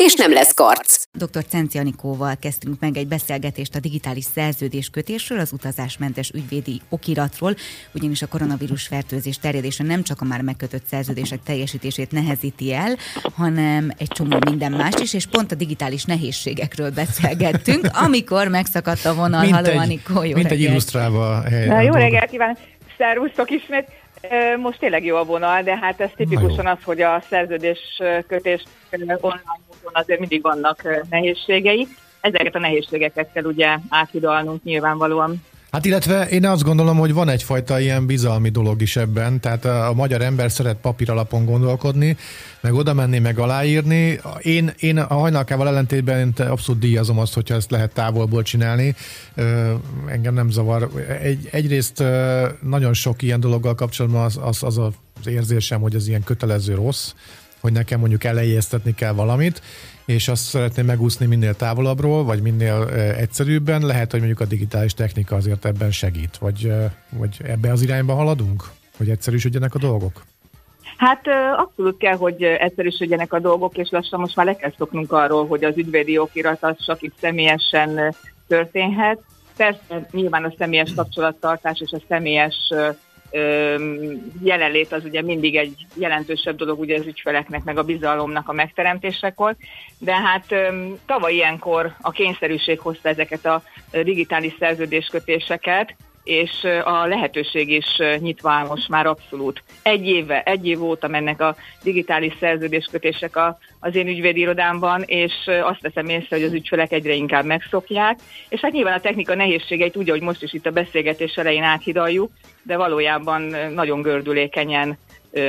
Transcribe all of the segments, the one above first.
és nem lesz karc. Dr. Cenci Anikóval kezdtünk meg egy beszélgetést a digitális szerződéskötésről, az utazásmentes ügyvédi okiratról, ugyanis a koronavírus fertőzés terjedése nem csak a már megkötött szerződések teljesítését nehezíti el, hanem egy csomó minden más is, és pont a digitális nehézségekről beszélgettünk, amikor megszakadt a vonal. Mint Halló, egy, Anikó, jó mint egy reggelt. illusztrálva helyre. Na, jó reggelt kívánok! Szervusztok ismét! Most tényleg jó a vonal, de hát ez tipikusan az, hogy a szerződés kötés online módon azért mindig vannak nehézségei. Ezeket a nehézségeket kell ugye áthidalnunk nyilvánvalóan. Hát illetve én azt gondolom, hogy van egyfajta ilyen bizalmi dolog is ebben, tehát a, magyar ember szeret papír alapon gondolkodni, meg oda menni, meg aláírni. Én, én a hajnalkával ellentétben én abszolút díjazom azt, hogyha ezt lehet távolból csinálni. Engem nem zavar. Egy, egyrészt nagyon sok ilyen dologgal kapcsolatban az, az, az az érzésem, hogy ez ilyen kötelező rossz, hogy nekem mondjuk elejéztetni kell valamit, és azt szeretném megúszni minél távolabbról, vagy minél ö, egyszerűbben. Lehet, hogy mondjuk a digitális technika azért ebben segít, vagy, ö, vagy ebbe az irányba haladunk, hogy egyszerűsödjenek a dolgok. Hát ö, abszolút kell, hogy egyszerűsödjenek a dolgok, és lassan most már le kell szoknunk arról, hogy az ügyvédi okirat az csak itt személyesen történhet. Persze nyilván a személyes kapcsolattartás és a személyes jelenlét az ugye mindig egy jelentősebb dolog ugye az ügyfeleknek, meg a bizalomnak a megteremtésekor, de hát tavaly ilyenkor a kényszerűség hozta ezeket a digitális szerződéskötéseket, és a lehetőség is nyitva áll most már abszolút. Egy éve, egy év óta mennek a digitális szerződéskötések a, az én ügyvédi irodámban, és azt veszem észre, hogy az ügyfelek egyre inkább megszokják, és hát nyilván a technika nehézségeit úgy, ahogy most is itt a beszélgetés elején áthidaljuk, de valójában nagyon gördülékenyen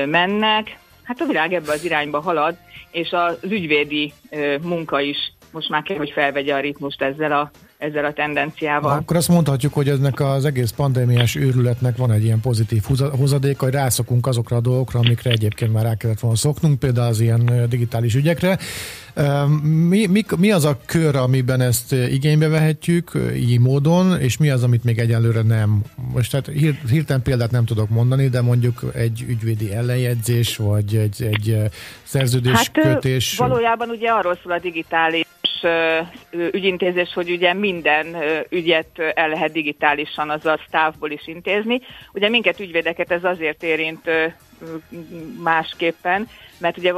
mennek. Hát a világ ebbe az irányba halad, és az ügyvédi munka is most már kell, hogy felvegye a ritmust ezzel a, ezzel a tendenciával. Akkor azt mondhatjuk, hogy ennek az egész pandémiás őrületnek van egy ilyen pozitív hoza- hozadéka, hogy rászokunk azokra a dolgokra, amikre egyébként már rá kellett volna szoknunk, például az ilyen digitális ügyekre. Mi, mi, mi az a kör, amiben ezt igénybe vehetjük így módon, és mi az, amit még egyelőre nem? Most hát hír, hirtelen példát nem tudok mondani, de mondjuk egy ügyvédi ellenjegyzés, vagy egy, egy szerződéskötés. Hát valójában ugye arról szól a digitális ügyintézés, hogy ugye minden ügyet el lehet digitálisan, azaz távból is intézni. Ugye minket ügyvédeket ez azért érint másképpen, mert ugye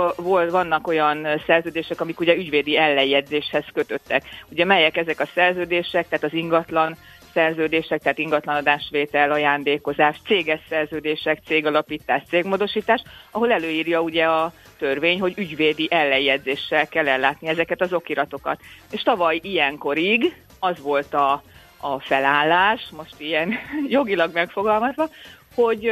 vannak olyan szerződések, amik ugye ügyvédi ellenjegyzéshez kötöttek. Ugye melyek ezek a szerződések, tehát az ingatlan szerződések, tehát ingatlanadásvétel, ajándékozás, céges szerződések, cégalapítás, cégmódosítás, ahol előírja ugye a törvény, hogy ügyvédi ellenjegyzéssel kell ellátni ezeket az okiratokat. És tavaly ilyenkorig az volt a, a felállás, most ilyen jogilag megfogalmazva, hogy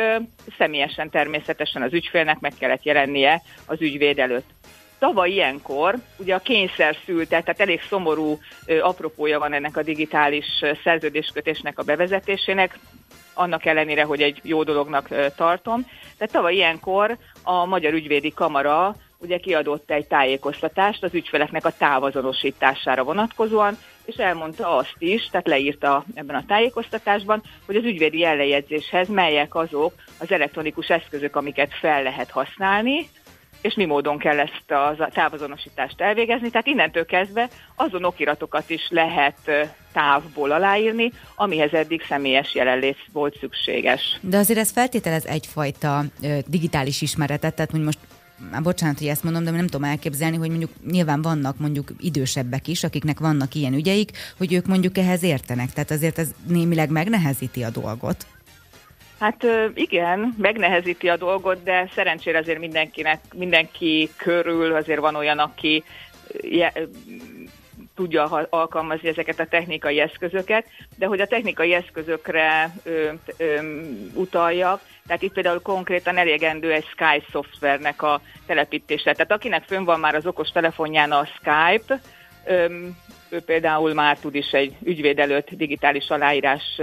személyesen természetesen az ügyfélnek meg kellett jelennie az ügyvéd előtt. Tavaly ilyenkor ugye a kényszer szülte, tehát elég szomorú apropója van ennek a digitális szerződéskötésnek a bevezetésének, annak ellenére, hogy egy jó dolognak tartom. De tavaly ilyenkor a Magyar Ügyvédi Kamara ugye kiadott egy tájékoztatást az ügyfeleknek a távazonosítására vonatkozóan, és elmondta azt is, tehát leírta ebben a tájékoztatásban, hogy az ügyvédi ellenjegyzéshez melyek azok az elektronikus eszközök, amiket fel lehet használni, és mi módon kell ezt a távazonosítást elvégezni. Tehát innentől kezdve azon okiratokat is lehet távból aláírni, amihez eddig személyes jelenlét volt szükséges. De azért ez feltételez egyfajta digitális ismeretet, tehát hogy most már bocsánat, hogy ezt mondom, de nem tudom elképzelni, hogy mondjuk nyilván vannak mondjuk idősebbek is, akiknek vannak ilyen ügyeik, hogy ők mondjuk ehhez értenek. Tehát azért ez némileg megnehezíti a dolgot. Hát igen, megnehezíti a dolgot, de szerencsére azért mindenkinek, mindenki körül azért van olyan, aki je, tudja alkalmazni ezeket a technikai eszközöket, de hogy a technikai eszközökre ö, ö, utaljak, tehát itt például konkrétan elégendő egy Skype szoftvernek a telepítése. Tehát akinek fönn van már az okos telefonján a Skype, ö, ő például már tud is egy ügyvéd előtt digitális aláírás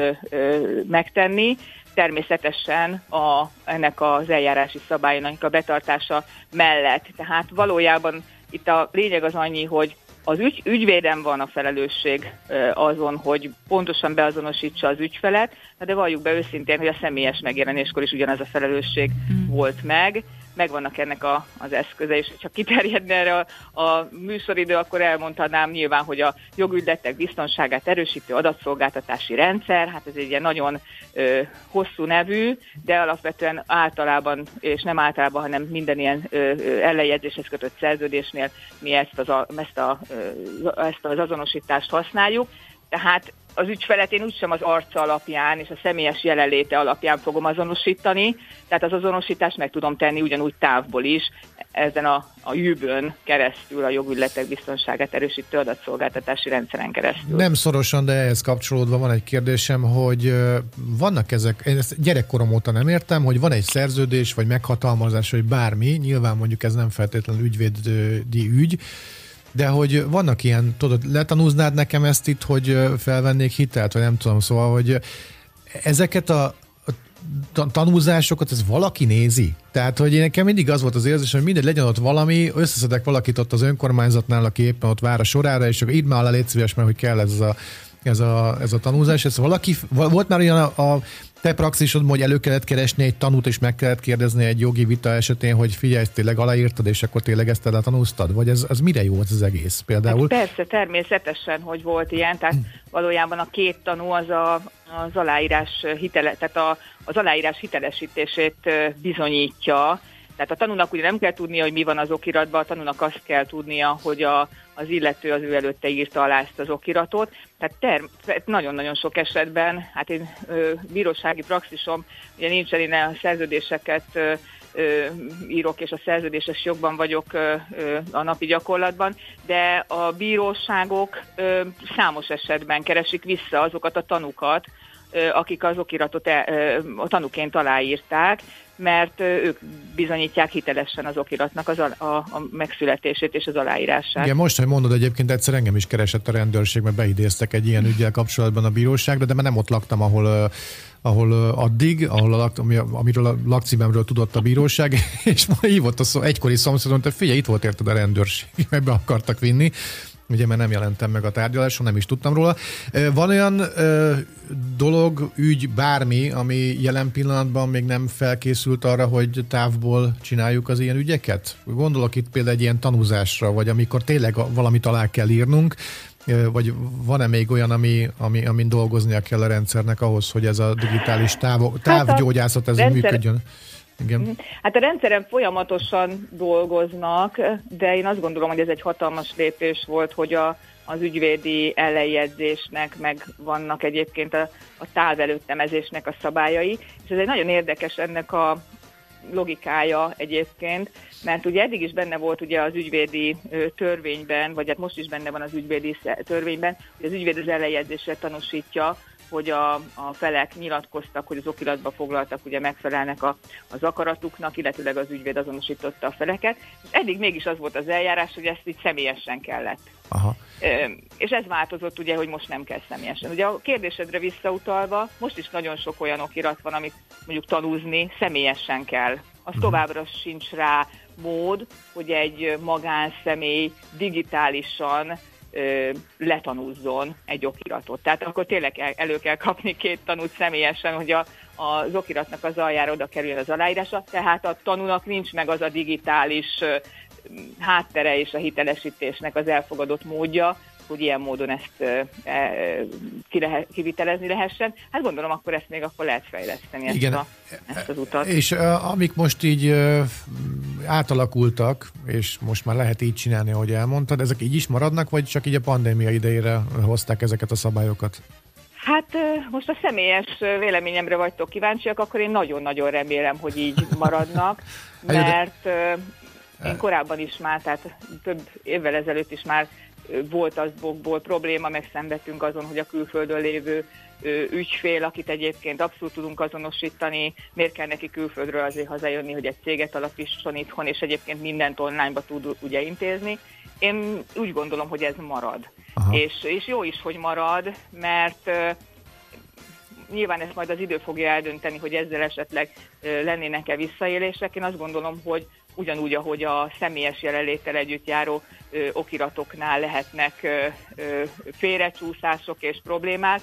megtenni, természetesen a, ennek az eljárási szabálynak a betartása mellett. Tehát valójában itt a lényeg az annyi, hogy az ügy, ügyvéden van a felelősség azon, hogy pontosan beazonosítsa az ügyfelet, de valljuk be őszintén, hogy a személyes megjelenéskor is ugyanaz a felelősség mm. volt meg, megvannak ennek a, az eszköze, és ha kiterjedne erre a, a műsoridő, akkor elmondhatnám nyilván, hogy a jogügyletek biztonságát erősítő adatszolgáltatási rendszer, hát ez egy ilyen nagyon ö, hosszú nevű, de alapvetően általában, és nem általában, hanem minden ilyen ö, ö, ellenjegyzéshez kötött szerződésnél mi ezt az, a, ezt, a, ö, ezt az azonosítást használjuk. Tehát az ügyfelet én úgysem az arca alapján és a személyes jelenléte alapján fogom azonosítani, tehát az azonosítást meg tudom tenni ugyanúgy távból is, ezen a, a jűbön keresztül, a jogügyletek biztonságát erősítő adatszolgáltatási rendszeren keresztül. Nem szorosan, de ehhez kapcsolódva van egy kérdésem, hogy vannak ezek, én ezt gyerekkorom óta nem értem, hogy van egy szerződés, vagy meghatalmazás, vagy bármi, nyilván mondjuk ez nem feltétlenül ügyvédi ügy, de hogy vannak ilyen, tudod, letanúznád nekem ezt itt, hogy felvennék hitelt, vagy nem tudom, szóval, hogy ezeket a tanúzásokat, ez valaki nézi? Tehát, hogy én nekem mindig az volt az érzés, hogy mindegy legyen ott valami, összeszedek valakit ott az önkormányzatnál, aki éppen ott vár a sorára, és akkor így már alá légy szíves, mert hogy kell ez a, ez a, ez a tanúzás. Ez valaki, volt már olyan a, a te praxisod, hogy elő kellett keresni egy tanút, és meg kellett kérdezni egy jogi vita esetén, hogy figyelj, tényleg aláírtad, és akkor tényleg ezt tanúztad? Vagy ez, ez mire jó az egész például? Hát persze, természetesen, hogy volt ilyen, tehát valójában a két tanú az a, az aláírás hitele, tehát a, az aláírás hitelesítését bizonyítja, tehát a tanúnak ugye nem kell tudnia, hogy mi van az okiratban, a tanúnak azt kell tudnia, hogy a, az illető az ő előtte írta alá ezt az okiratot. Tehát ter- nagyon-nagyon sok esetben, hát én ö, bírósági praxisom, ugye nincsen, én a szerződéseket ö, ö, írok, és a szerződéses jogban vagyok ö, ö, a napi gyakorlatban, de a bíróságok ö, számos esetben keresik vissza azokat a tanukat, akik az okiratot a tanuként aláírták, mert ők bizonyítják hitelesen az okiratnak az a, a, a megszületését és az aláírását. Igen, most, hogy mondod, egyébként egyszer engem is keresett a rendőrség, mert beidéztek egy ilyen ügyel kapcsolatban a bíróságra, de már nem ott laktam, ahol ahol addig, ahol a lak, ami, amiről a lakcímemről tudott a bíróság, és ma hívott a szó, egykori szomszédon, hogy figyelj, itt volt érted a rendőrség, mert be akartak vinni ugye mert nem jelentem meg a tárgyaláson, nem is tudtam róla. Van olyan ö, dolog, ügy, bármi, ami jelen pillanatban még nem felkészült arra, hogy távból csináljuk az ilyen ügyeket? Gondolok itt például egy ilyen tanúzásra, vagy amikor tényleg valamit alá kell írnunk, vagy van-e még olyan, ami, ami, amin dolgoznia kell a rendszernek ahhoz, hogy ez a digitális táv, távgyógyászat ez rendszer... működjön? Igen. Mhm. Hát a rendszeren folyamatosan dolgoznak, de én azt gondolom, hogy ez egy hatalmas lépés volt, hogy a, az ügyvédi ellenjegyzésnek, meg vannak egyébként a, a távelőttemezésnek a szabályai, és ez egy nagyon érdekes ennek a logikája egyébként, mert ugye eddig is benne volt ugye az ügyvédi törvényben, vagy hát most is benne van az ügyvédi törvényben, hogy az ügyvéd az ellenjegyzésre tanúsítja, hogy a, a felek nyilatkoztak, hogy az okiratba foglaltak, ugye megfelelnek a, az akaratuknak, illetőleg az ügyvéd azonosította a feleket. És eddig mégis az volt az eljárás, hogy ezt így személyesen kellett. Aha. És ez változott ugye, hogy most nem kell személyesen. Ugye a kérdésedre visszautalva, most is nagyon sok olyan okirat van, amit mondjuk tanúzni személyesen kell. Az uh-huh. továbbra sincs rá mód, hogy egy magánszemély digitálisan ö, letanúzzon egy okiratot. Tehát akkor tényleg elő kell kapni két tanút személyesen, hogy a, az okiratnak az aljára oda kerüljön az aláírása, tehát a tanúnak nincs meg az a digitális háttere és a hitelesítésnek az elfogadott módja, hogy ilyen módon ezt e, ki lehet, kivitelezni lehessen. Hát gondolom, akkor ezt még akkor lehet fejleszteni, ezt, Igen. A, ezt az utat. És amik most így átalakultak, és most már lehet így csinálni, ahogy elmondtad, ezek így is maradnak, vagy csak így a pandémia idejére hozták ezeket a szabályokat? Hát most a személyes véleményemre vagytok kíváncsiak, akkor én nagyon-nagyon remélem, hogy így maradnak, mert én korábban is már, tehát több évvel ezelőtt is már volt azokból probléma, meg szenvedtünk azon, hogy a külföldön lévő ügyfél, akit egyébként abszolút tudunk azonosítani, miért kell neki külföldről azért hazajönni, hogy egy céget alapítson itthon, és egyébként mindent onlineba tud ugye intézni. Én úgy gondolom, hogy ez marad. És, és jó is, hogy marad, mert nyilván ezt majd az idő fogja eldönteni, hogy ezzel esetleg lennének-e visszaélések. Én azt gondolom, hogy ugyanúgy, ahogy a személyes jelenléttel együtt járó ö, okiratoknál lehetnek ö, ö, félrecsúszások és problémák,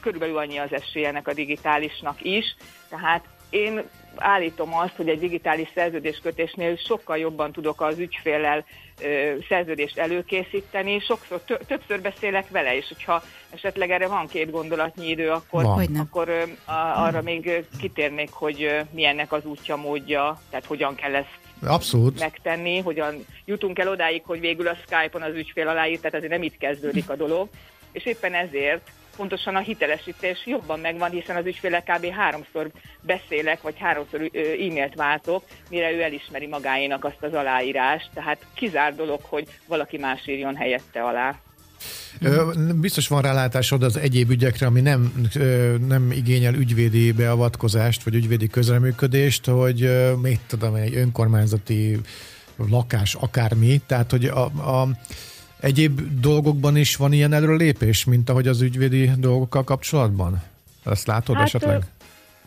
körülbelül annyi az esélye ennek a digitálisnak is. Tehát én állítom azt, hogy egy digitális szerződéskötésnél sokkal jobban tudok az ügyféllel ö, szerződést előkészíteni, sokszor többször beszélek vele, és hogyha esetleg erre van két gondolatnyi idő, akkor, akkor ö, a, arra még kitérnék, hogy ö, milyennek az útja, módja, tehát hogyan kell ezt Abszolút. megtenni, hogyan jutunk el odáig, hogy végül a Skype-on az ügyfél aláír, tehát azért nem itt kezdődik a dolog, és éppen ezért pontosan a hitelesítés jobban megvan, hiszen az ügyféle kb. háromszor beszélek, vagy háromszor e-mailt váltok, mire ő elismeri magáénak azt az aláírást. Tehát kizár dolog, hogy valaki más írjon helyette alá. Biztos van rálátásod az egyéb ügyekre, ami nem, nem igényel ügyvédi beavatkozást, vagy ügyvédi közreműködést, hogy mit tudom, egy önkormányzati lakás, akármi, tehát hogy a, a egyéb dolgokban is van ilyen előrelépés, mint ahogy az ügyvédi dolgokkal kapcsolatban? Ezt látod hát, esetleg?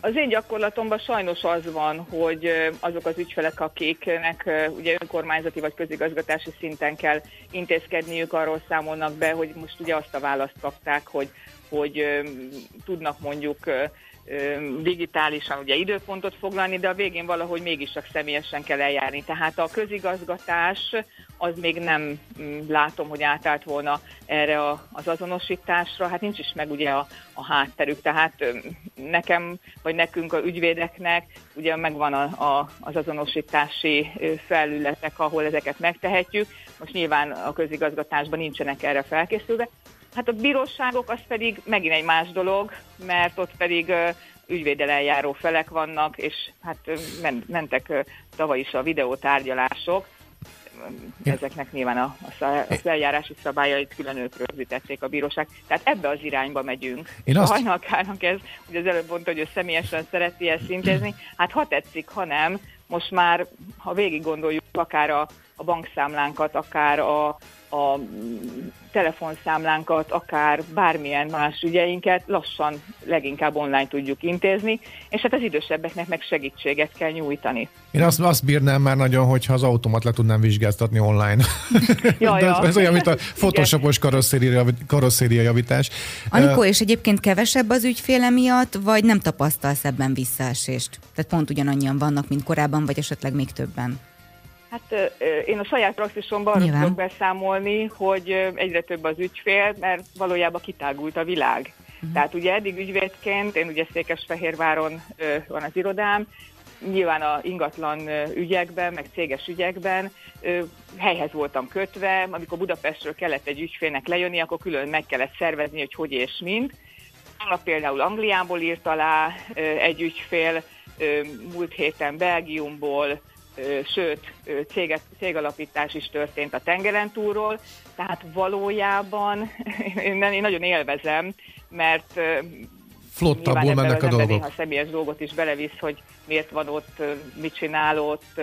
Az én gyakorlatomban sajnos az van, hogy azok az ügyfelek, akiknek ugye önkormányzati vagy közigazgatási szinten kell intézkedniük, arról számolnak be, hogy most ugye azt a választ kapták, hogy, hogy tudnak mondjuk digitálisan ugye időpontot foglalni, de a végén valahogy mégis csak személyesen kell eljárni. Tehát a közigazgatás az még nem mm, látom, hogy átállt volna erre az azonosításra, hát nincs is meg ugye a, a hátterük, tehát nekem, vagy nekünk a ügyvédeknek ugye megvan a, a, az azonosítási felületek, ahol ezeket megtehetjük, most nyilván a közigazgatásban nincsenek erre felkészülve, Hát a bíróságok az pedig megint egy más dolog, mert ott pedig ügyvédel eljáró felek vannak, és hát mentek tavaly is a videótárgyalások, ezeknek nyilván a, a, az eljárási szabályait külön ők rögzítették a bíróság. Tehát ebbe az irányba megyünk. Én azt... A hajnalkának ez, ugye az előbb mondta, hogy ő személyesen szereti ezt intézni, hát ha tetszik, ha nem, most már, ha végig gondoljuk akár a, a bankszámlánkat, akár a, a telefonszámlánkat, akár bármilyen más ügyeinket lassan leginkább online tudjuk intézni, és hát az idősebbeknek meg segítséget kell nyújtani. Én azt, azt bírnám már nagyon, hogyha az automat le tudnám vizsgáztatni online. Ja, ja. ez, ez olyan, mint a photoshopos karosszéria, karosszéria javítás. Anikó, és egyébként kevesebb az ügyféle miatt, vagy nem tapasztalsz ebben visszaesést? Tehát pont ugyanannyian vannak, mint korábban, vagy esetleg még többen? Hát én a saját praxisomban arra tudok beszámolni, hogy egyre több az ügyfél, mert valójában kitágult a világ. Uh-huh. Tehát ugye eddig ügyvédként, én ugye Székesfehérváron van az irodám, nyilván a ingatlan ügyekben, meg céges ügyekben helyhez voltam kötve, amikor Budapestről kellett egy ügyfélnek lejönni, akkor külön meg kellett szervezni, hogy hogy és mind. Annak például Angliából írt alá egy ügyfél, múlt héten Belgiumból, sőt, céget, cégalapítás is történt a tengeren túlról, tehát valójában én, én nagyon élvezem, mert flottabból mennek a dolgok. Ha személyes dolgot is belevisz, hogy miért van ott, mit csinál ott,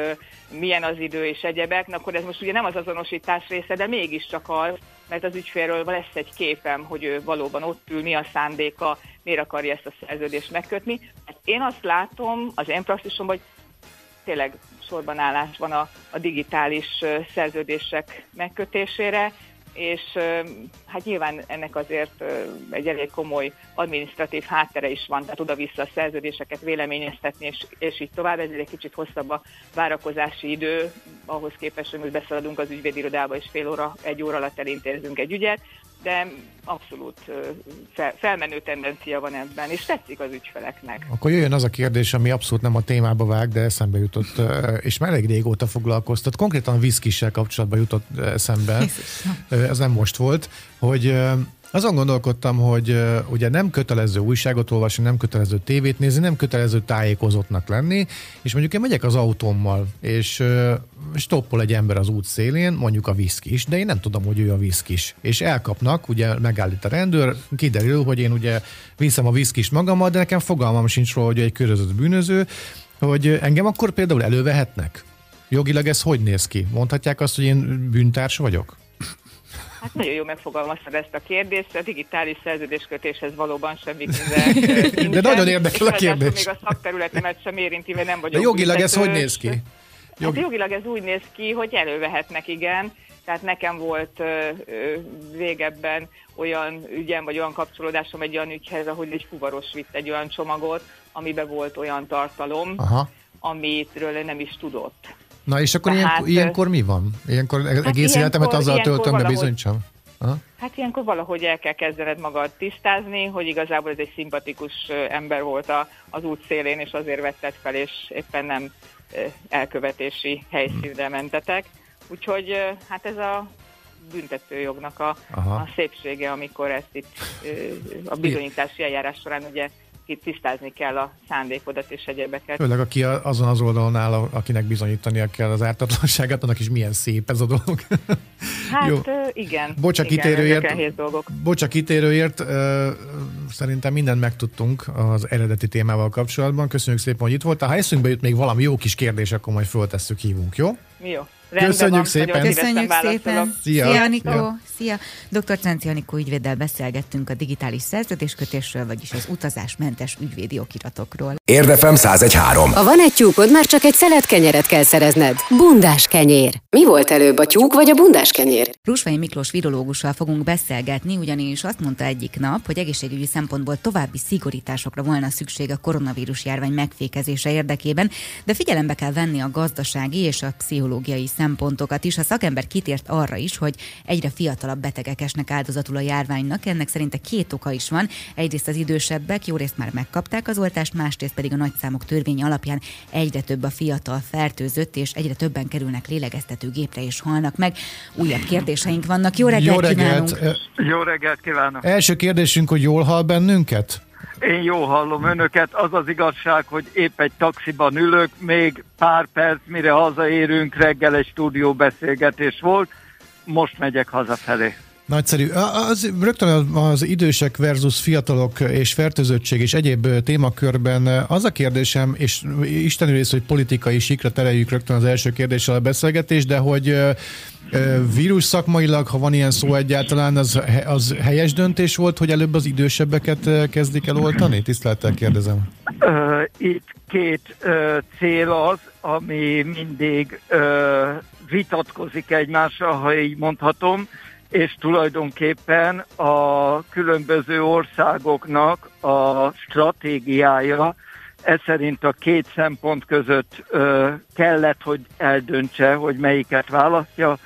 milyen az idő és egyebek, Na, akkor ez most ugye nem az azonosítás része, de mégiscsak az, mert az ügyfélről lesz egy képem, hogy ő valóban ott ül, mi a szándéka, miért akarja ezt a szerződést megkötni. Hát én azt látom az én praxisomban, hogy tényleg sorban állás van a, a digitális szerződések megkötésére, és hát nyilván ennek azért egy elég komoly administratív háttere is van, tehát oda-vissza a szerződéseket véleményeztetni, és, és így tovább, ezért egy kicsit hosszabb a várakozási idő, ahhoz képest, hogy most beszaladunk az ügyvédirodába, és fél óra, egy óra alatt elintézünk egy ügyet, de abszolút fel, felmenő tendencia van ebben, és tetszik az ügyfeleknek. Akkor jöjjön az a kérdés, ami abszolút nem a témába vág, de eszembe jutott, és már elég régóta foglalkoztat. Konkrétan a viszkissel kapcsolatban jutott eszembe, ez nem most volt, hogy azon gondolkodtam, hogy ugye nem kötelező újságot olvasni, nem kötelező tévét nézni, nem kötelező tájékozottnak lenni, és mondjuk én megyek az autómmal, és stoppol egy ember az út szélén, mondjuk a viszkis, de én nem tudom, hogy ő a viszkis. És elkapnak, ugye megállít a rendőr, kiderül, hogy én ugye viszem a viszkis magammal, de nekem fogalmam sincs róla, hogy egy körözött bűnöző, hogy engem akkor például elővehetnek. Jogilag ez hogy néz ki? Mondhatják azt, hogy én bűntárs vagyok? Hát nagyon jó megfogalmaztad ezt a kérdést. A digitális szerződéskötéshez valóban semmi köze. De nagyon érdekel a kérdés. Még a szakterületemet sem érinti, mert nem vagyok. De jogilag ez hogy néz ki? Hát jogilag ez úgy néz ki, hogy elővehetnek, igen. Tehát nekem volt ö, ö, régebben olyan ügyem, vagy olyan kapcsolódásom egy olyan ügyhez, ahogy egy fuvaros vitt egy olyan csomagot, amiben volt olyan tartalom, Aha. amitről nem is tudott. Na és akkor Tehát, ilyenkor, ilyenkor mi van? Ilyenkor hát egész ilyenkor, életemet azzal töltöm, de bizonyítsam? Aha. Hát ilyenkor valahogy el kell kezdened magad tisztázni, hogy igazából ez egy szimpatikus ember volt a, az út szélén, és azért vetted fel, és éppen nem elkövetési helyszínre mentetek. Úgyhogy hát ez a büntetőjognak a, a szépsége, amikor ezt itt a bizonyítási eljárás során ugye tisztázni kell a szándékodat és egyebeket. Főleg aki azon az oldalon áll, akinek bizonyítania kell az ártatlanságát, annak is milyen szép ez a dolog. Hát Jó. igen. Bocsa kitérőért, bocsa kitérőért szerintem mindent megtudtunk az eredeti témával kapcsolatban. Köszönjük szépen, hogy itt voltál. Ha eszünkbe jut még valami jó kis kérdés, akkor majd föltesszük, hívunk, jó? Jó. Köszönjük van, szépen. Köszönjük szépen. Szia. Szia, Nikó. Szia. Szia. Dr. Cenci Anikó ügyvéddel beszélgettünk a digitális szerződéskötésről, vagyis az utazásmentes ügyvédi okiratokról. Érdefem 1013. Ha van egy tyúkod, már csak egy szelet kenyeret kell szerezned. Bundás kenyér. Mi volt előbb, a tyúk vagy a bundás kenyér? Rusvai Miklós virológussal fogunk beszélgetni, ugyanis azt mondta egyik nap, hogy egészségügyi szempontból további szigorításokra volna szükség a koronavírus járvány megfékezése érdekében, de figyelembe kell venni a gazdasági és a pszichológiai szempontokat is. A szakember kitért arra is, hogy egyre fiatalabb betegek esnek áldozatul a járványnak. Ennek szerinte két oka is van. Egyrészt az idősebbek jó részt már megkapták az oltást, másrészt pedig a nagyszámok törvény alapján egyre több a fiatal fertőzött, és egyre többen kerülnek lélegeztető gépre és halnak meg. Újabb kérdéseink vannak. Jó reggelt, Jó reggelt. kívánunk! Jó reggelt kívánok! Első kérdésünk, hogy jól hall bennünket? Én jól hallom önöket. Az az igazság, hogy épp egy taxiban ülök, még pár perc, mire hazaérünk, reggel egy stúdióbeszélgetés volt, most megyek hazafelé. Nagyszerű. Az, rögtön az idősek versus fiatalok és fertőzöttség és egyéb témakörben az a kérdésem, és Isten rész, hogy politikai sikra tereljük rögtön az első kérdéssel a beszélgetést, de hogy vírus szakmailag, ha van ilyen szó egyáltalán, az, az helyes döntés volt, hogy előbb az idősebbeket kezdik el oltani? Tisztelettel kérdezem. Itt két cél az, ami mindig vitatkozik egymással, ha így mondhatom és tulajdonképpen a különböző országoknak a stratégiája ez szerint a két szempont között ö, kellett, hogy eldöntse, hogy melyiket választja.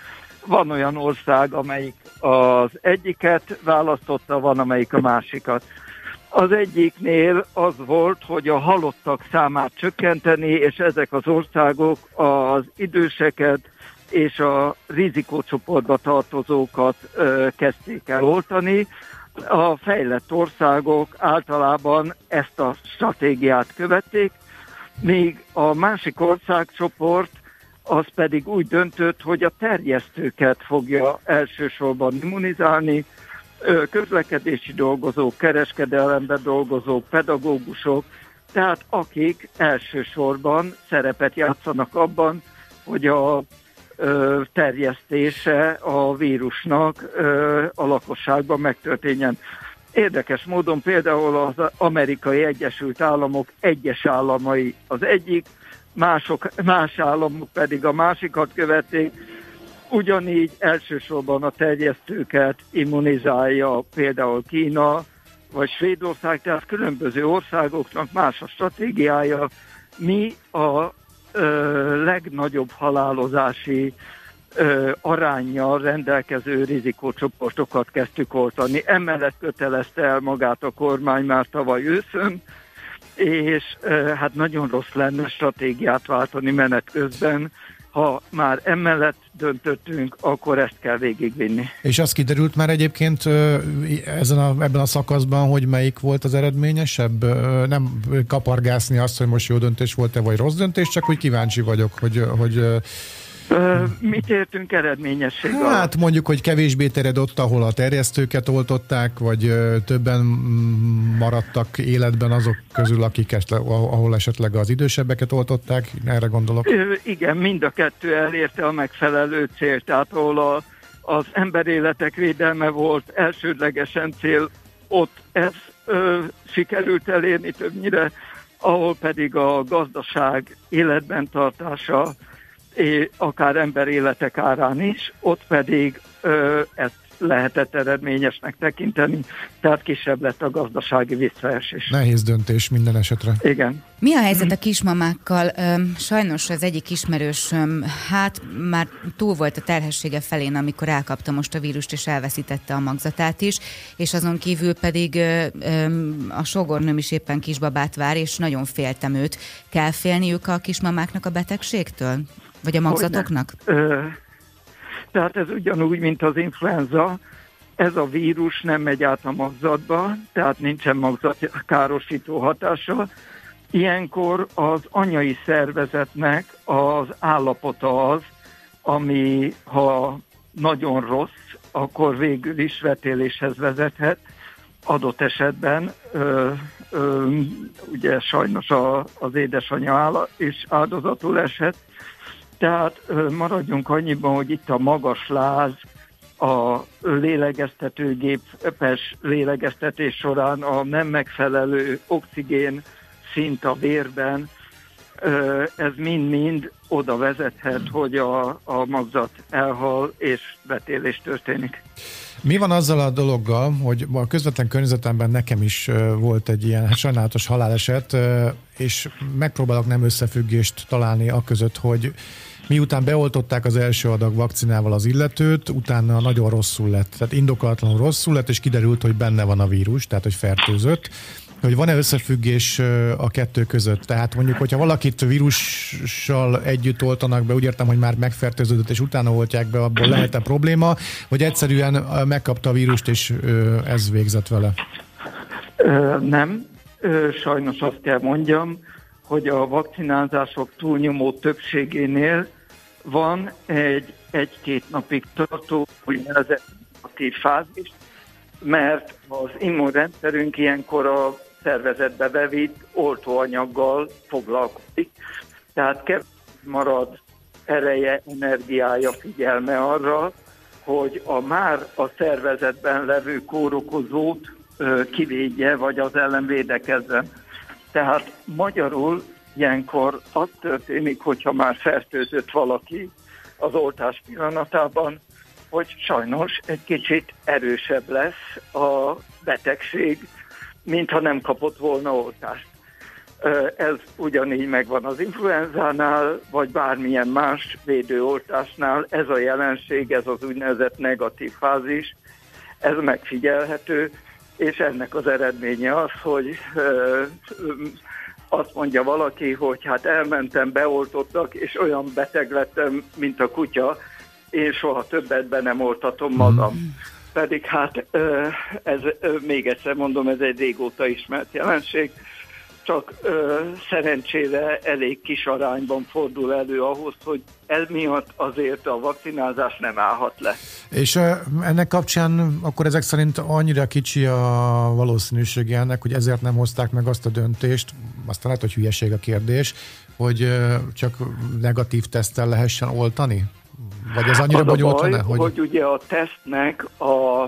Van olyan ország, amelyik az egyiket választotta, van amelyik a másikat. Az egyiknél az volt, hogy a halottak számát csökkenteni, és ezek az országok az időseket, és a rizikócsoportba tartozókat ö, kezdték el oltani. A fejlett országok általában ezt a stratégiát követték, míg a másik országcsoport az pedig úgy döntött, hogy a terjesztőket fogja elsősorban immunizálni, közlekedési dolgozók, kereskedelemben dolgozók, pedagógusok, tehát akik elsősorban szerepet játszanak abban, hogy a terjesztése a vírusnak a lakosságban megtörténjen. Érdekes módon például az amerikai Egyesült Államok egyes államai az egyik, mások, más államok pedig a másikat követik, ugyanígy elsősorban a terjesztőket immunizálja például Kína vagy Svédország, tehát különböző országoknak más a stratégiája. Mi a ö, legnagyobb halálozási ö, arányjal rendelkező rizikócsoportokat kezdtük oltani. Emellett kötelezte el magát a kormány már tavaly őszön, és ö, hát nagyon rossz lenne stratégiát váltani menet közben, ha már emellett döntöttünk, akkor ezt kell végigvinni. És az kiderült már egyébként ezen a, ebben a szakaszban, hogy melyik volt az eredményesebb? Nem kapargászni azt, hogy most jó döntés volt-e, vagy rossz döntés, csak hogy kíváncsi vagyok, hogy, hogy Mit értünk eredményesség Hát mondjuk, hogy kevésbé tered ott, ahol a terjesztőket oltották, vagy többen maradtak életben azok közül, akik esetleg, ahol esetleg az idősebbeket oltották, erre gondolok. Igen, mind a kettő elérte a megfelelő célt, tehát ahol a, az emberéletek védelme volt elsődlegesen cél, ott ez ö, sikerült elérni többnyire, ahol pedig a gazdaság életben tartása, akár emberéletek árán is, ott pedig ö, ezt lehetett eredményesnek tekinteni, tehát kisebb lett a gazdasági visszaesés. Nehéz döntés minden esetre. Igen. Mi a helyzet a kismamákkal? Sajnos az egyik ismerős, hát már túl volt a terhessége felén, amikor elkapta most a vírust, és elveszítette a magzatát is, és azon kívül pedig a sogornőm is éppen kisbabát vár, és nagyon féltem őt. Kell félniük a kismamáknak a betegségtől? Vagy a magzatoknak? Ö- tehát ez ugyanúgy, mint az influenza, ez a vírus nem megy át a magzatba, tehát nincsen magzatkárosító hatása. Ilyenkor az anyai szervezetnek az állapota az, ami ha nagyon rossz, akkor végül is vetéléshez vezethet. Adott esetben ö, ö, ugye sajnos a, az édesanyja is áldozatul esett, tehát maradjunk annyiban, hogy itt a magas láz, a lélegeztetőgépes lélegeztetés során a nem megfelelő oxigén szint a vérben, ez mind-mind oda vezethet, hogy a, a magzat elhal és vetélés történik. Mi van azzal a dologgal, hogy a közvetlen környezetemben nekem is volt egy ilyen sajnálatos haláleset, és megpróbálok nem összefüggést találni a között, hogy Miután beoltották az első adag vakcinával az illetőt, utána nagyon rosszul lett. Tehát indokolatlanul rosszul lett, és kiderült, hogy benne van a vírus, tehát hogy fertőzött hogy van-e összefüggés a kettő között? Tehát mondjuk, hogyha valakit vírussal együtt oltanak be, úgy értem, hogy már megfertőződött, és utána oltják be, abból lehet-e probléma, vagy egyszerűen megkapta a vírust, és ez végzett vele? Nem. Sajnos azt kell mondjam, hogy a vakcinázások túlnyomó többségénél van egy egy-két napig tartó úgynevezett fázis, mert az immunrendszerünk ilyenkor a szervezetbe bevitt oltóanyaggal foglalkozik, tehát kevés marad ereje, energiája, figyelme arra, hogy a már a szervezetben levő kórokozót kivédje, vagy az ellen védekezzen. Tehát magyarul ilyenkor az történik, hogyha már fertőzött valaki az oltás pillanatában, hogy sajnos egy kicsit erősebb lesz a betegség, mintha nem kapott volna oltást. Ez ugyanígy megvan az influenzánál, vagy bármilyen más védőoltásnál. Ez a jelenség, ez az úgynevezett negatív fázis, ez megfigyelhető, és ennek az eredménye az, hogy azt mondja valaki, hogy hát elmentem, beoltottak, és olyan beteg lettem, mint a kutya, én soha többet be nem oltatom magam. Mm. Pedig hát ez, még egyszer mondom, ez egy régóta ismert jelenség, csak ö, szerencsére elég kis arányban fordul elő ahhoz, hogy ez miatt azért a vakcinázás nem állhat le. És ö, ennek kapcsán akkor ezek szerint annyira kicsi a valószínűsége ennek, hogy ezért nem hozták meg azt a döntést, aztán lehet, hogy hülyeség a kérdés, hogy ö, csak negatív teszttel lehessen oltani? Vagy ez annyira bonyolult? Hogy... hogy ugye a tesztnek a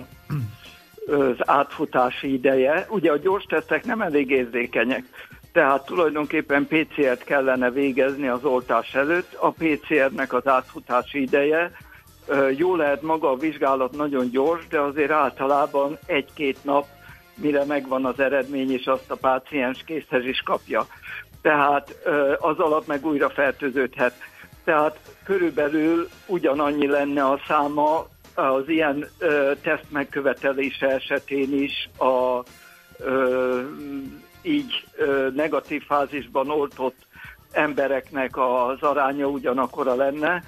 az átfutási ideje. Ugye a gyors tesztek nem elég érzékenyek, tehát tulajdonképpen PCR-t kellene végezni az oltás előtt. A PCR-nek az átfutási ideje jó lehet maga a vizsgálat nagyon gyors, de azért általában egy-két nap, mire megvan az eredmény, és azt a páciens készhez is kapja. Tehát az alatt meg újra fertőződhet. Tehát körülbelül ugyanannyi lenne a száma az ilyen teszt megkövetelése esetén is a így negatív fázisban oltott embereknek az aránya ugyanakkora lenne.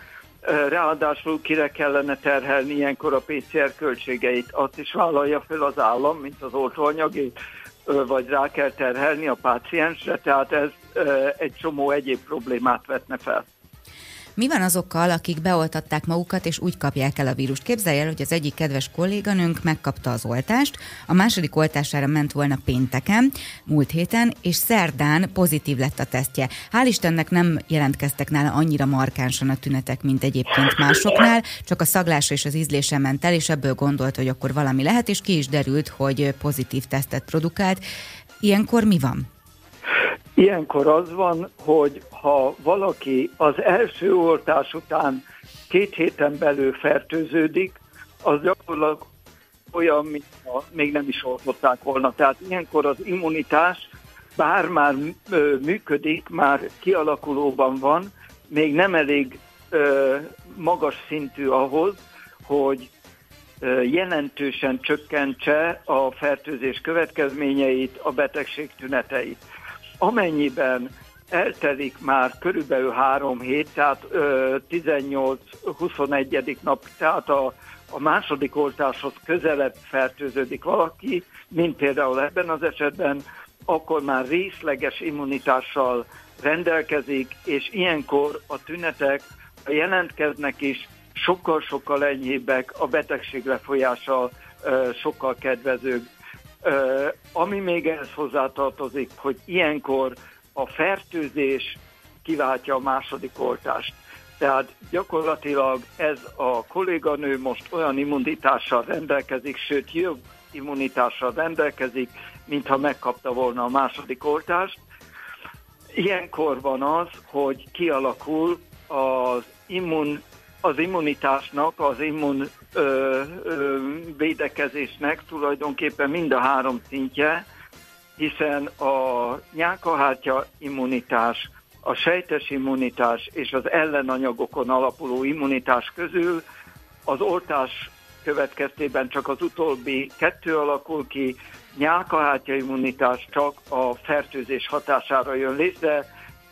Ráadásul kire kellene terhelni ilyenkor a PCR költségeit. Azt is vállalja fel az állam, mint az oltóanyagét, vagy rá kell terhelni a páciensre, tehát ez egy csomó egyéb problémát vetne fel. Mi van azokkal, akik beoltatták magukat, és úgy kapják el a vírust? Képzelj el, hogy az egyik kedves kolléganőnk megkapta az oltást, a második oltására ment volna pénteken, múlt héten, és szerdán pozitív lett a tesztje. Hál' Istennek nem jelentkeztek nála annyira markánsan a tünetek, mint egyébként másoknál, csak a szaglása és az ízlése ment el, és ebből gondolt, hogy akkor valami lehet, és ki is derült, hogy pozitív tesztet produkált. Ilyenkor mi van? Ilyenkor az van, hogy ha valaki az első oltás után két héten belül fertőződik, az gyakorlatilag olyan, mint ha még nem is oltották volna. Tehát ilyenkor az immunitás bár már működik, már kialakulóban van, még nem elég magas szintű ahhoz, hogy jelentősen csökkentse a fertőzés következményeit, a betegség tüneteit. Amennyiben eltelik már körülbelül három hét, tehát 18-21. nap, tehát a, a második oltáshoz közelebb fertőződik valaki, mint például ebben az esetben, akkor már részleges immunitással rendelkezik, és ilyenkor a tünetek, ha jelentkeznek is, sokkal-sokkal enyhébbek, a betegség lefolyása sokkal kedvezőbb. Ami még ehhez hozzátartozik, hogy ilyenkor a fertőzés kiváltja a második oltást. Tehát gyakorlatilag ez a kolléganő most olyan immunitással rendelkezik, sőt jobb immunitással rendelkezik, mintha megkapta volna a második oltást. Ilyenkor van az, hogy kialakul az immun az immunitásnak, az immun védekezésnek tulajdonképpen mind a három szintje, hiszen a nyálkahártya immunitás, a sejtes immunitás és az ellenanyagokon alapuló immunitás közül az oltás következtében csak az utóbbi kettő alakul ki, nyálkahártya immunitás csak a fertőzés hatására jön létre,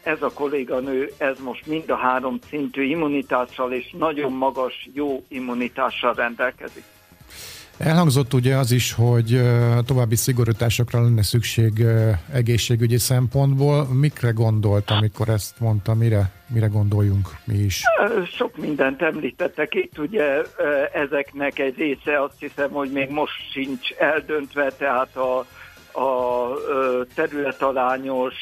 ez a kolléganő, ez most mind a három szintű immunitással és nagyon magas, jó immunitással rendelkezik. Elhangzott ugye az is, hogy további szigorításokra lenne szükség egészségügyi szempontból. Mikre gondolt, amikor ezt mondta, mire, mire gondoljunk mi is? Sok mindent említettek itt, ugye ezeknek egy része azt hiszem, hogy még most sincs eldöntve, tehát a a területalányos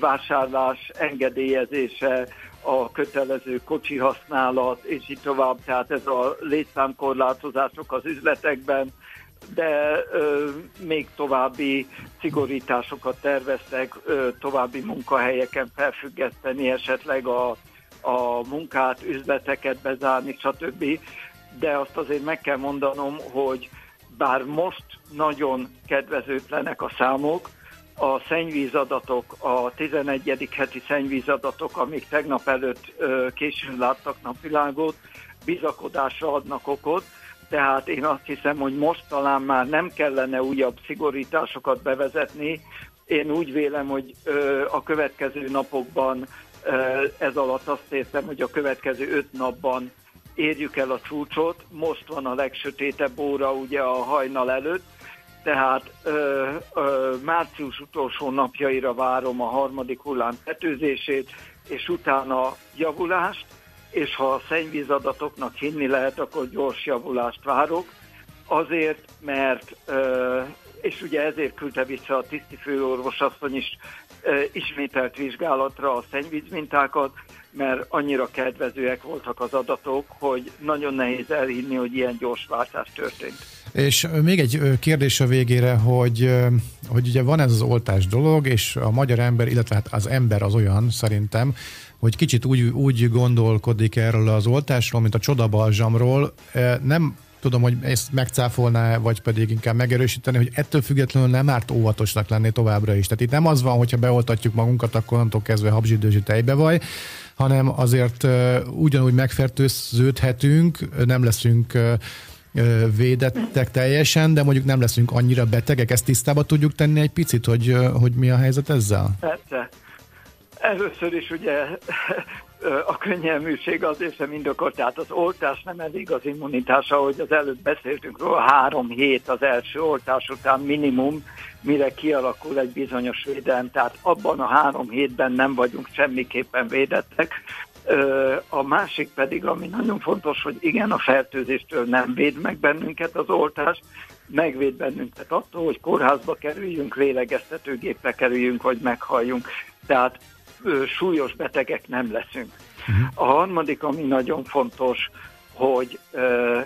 vásárlás engedélyezése, a kötelező kocsi használat, és így tovább, tehát ez a létszámkorlátozások az üzletekben, de ö, még további szigorításokat terveztek, ö, további munkahelyeken felfüggeszteni esetleg a, a munkát, üzleteket bezárni, stb. De azt azért meg kell mondanom, hogy bár most nagyon kedvezőtlenek a számok, a szennyvízadatok, a 11. heti szennyvízadatok, amik tegnap előtt későn láttak napvilágot, bizakodásra adnak okot, tehát én azt hiszem, hogy most talán már nem kellene újabb szigorításokat bevezetni. Én úgy vélem, hogy a következő napokban ez alatt azt értem, hogy a következő öt napban érjük el a csúcsot. Most van a legsötétebb óra ugye a hajnal előtt, tehát ö, ö, március utolsó napjaira várom a harmadik hullám tetőzését, és utána javulást, és ha a szennyvízadatoknak hinni lehet, akkor gyors javulást várok. Azért, mert, ö, és ugye ezért küldte vissza a tiszti főorvos asszony is ismételt vizsgálatra a szennyvízmintákat, mert annyira kedvezőek voltak az adatok, hogy nagyon nehéz elhinni, hogy ilyen gyors váltás történt. És még egy kérdés a végére, hogy, hogy ugye van ez az oltás dolog, és a magyar ember, illetve hát az ember az olyan szerintem, hogy kicsit úgy, úgy gondolkodik erről az oltásról, mint a csodabalzsamról. Nem tudom, hogy ezt megcáfolná, vagy pedig inkább megerősíteni, hogy ettől függetlenül nem árt óvatosnak lenni továbbra is. Tehát itt nem az van, hogyha beoltatjuk magunkat, akkor onnantól kezdve habzsidőzsi tejbe vagy, hanem azért ugyanúgy megfertőződhetünk, nem leszünk védettek teljesen, de mondjuk nem leszünk annyira betegek. Ezt tisztába tudjuk tenni egy picit, hogy, hogy mi a helyzet ezzel? Persze. Először is ugye a könnyelműség azért sem indokolt, tehát az oltás nem elég az immunitás, ahogy az előbb beszéltünk róla, három hét az első oltás után minimum, mire kialakul egy bizonyos védelem, tehát abban a három hétben nem vagyunk semmiképpen védettek, A másik pedig, ami nagyon fontos, hogy igen, a fertőzéstől nem véd meg bennünket az oltás, megvéd bennünket attól, hogy kórházba kerüljünk, lélegeztetőgépre kerüljünk, vagy meghalljunk. Tehát súlyos betegek nem leszünk. Uh-huh. A harmadik, ami nagyon fontos, hogy ö,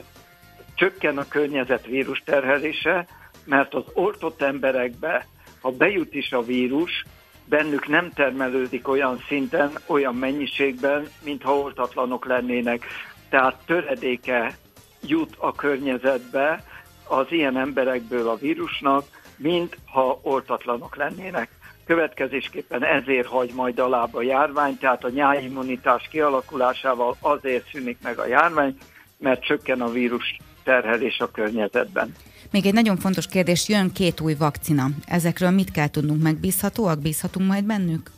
csökken a környezet vírus terhelése, mert az oltott emberekbe, ha bejut is a vírus, bennük nem termelődik olyan szinten, olyan mennyiségben, mintha oltatlanok lennének. Tehát töredéke jut a környezetbe az ilyen emberekből a vírusnak, mint ha oltatlanok lennének. Következésképpen ezért hagy majd alább a járvány, tehát a nyáimmunitás kialakulásával azért szűnik meg a járvány, mert csökken a vírus terhelés a környezetben. Még egy nagyon fontos kérdés, jön két új vakcina. Ezekről mit kell tudnunk, megbízhatóak? Bízhatunk majd bennük?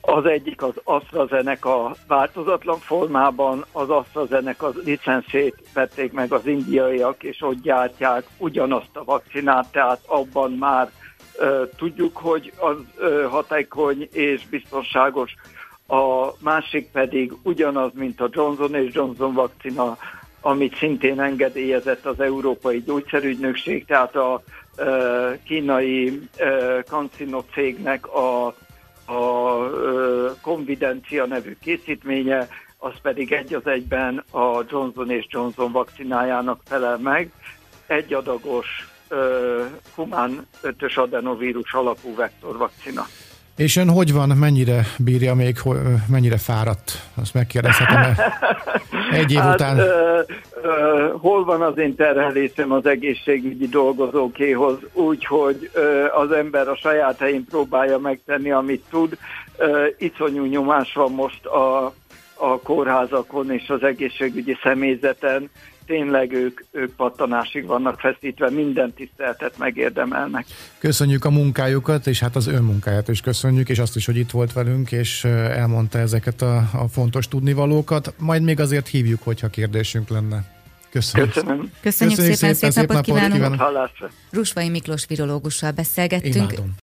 Az egyik az AstraZeneca változatlan formában, az AstraZeneca licenszét vették meg az indiaiak, és ott gyártják ugyanazt a vakcinát, tehát abban már tudjuk, hogy az hatékony és biztonságos. A másik pedig ugyanaz, mint a Johnson és Johnson vakcina, amit szintén engedélyezett az Európai Gyógyszerügynökség, tehát a kínai kancino cégnek a, a Convidencia nevű készítménye, az pedig egy az egyben a Johnson és Johnson vakcinájának felel meg. Egy adagos humán ötös adenovírus alapú vektorvakcina. És ön hogy van, mennyire bírja még, mennyire fáradt? Azt megkérdezhetem-e egy év hát, után? Ö, ö, hol van az én terhelésem az egészségügyi dolgozókéhoz, úgyhogy az ember a saját helyén próbálja megtenni, amit tud. Ö, iszonyú nyomás van most a, a kórházakon és az egészségügyi személyzeten, tényleg ők, ők pattanásig vannak feszítve, minden tiszteltet megérdemelnek. Köszönjük a munkájukat, és hát az ön munkáját is köszönjük, és azt is, hogy itt volt velünk, és elmondta ezeket a, a fontos tudnivalókat. Majd még azért hívjuk, hogyha kérdésünk lenne. Köszönjük. Köszönöm. Köszönjük, Köszönjük szépen, szépen, szép, napot, napot kívánunk. kívánunk. Rusvai Miklós virológussal beszélgettünk. Imádom.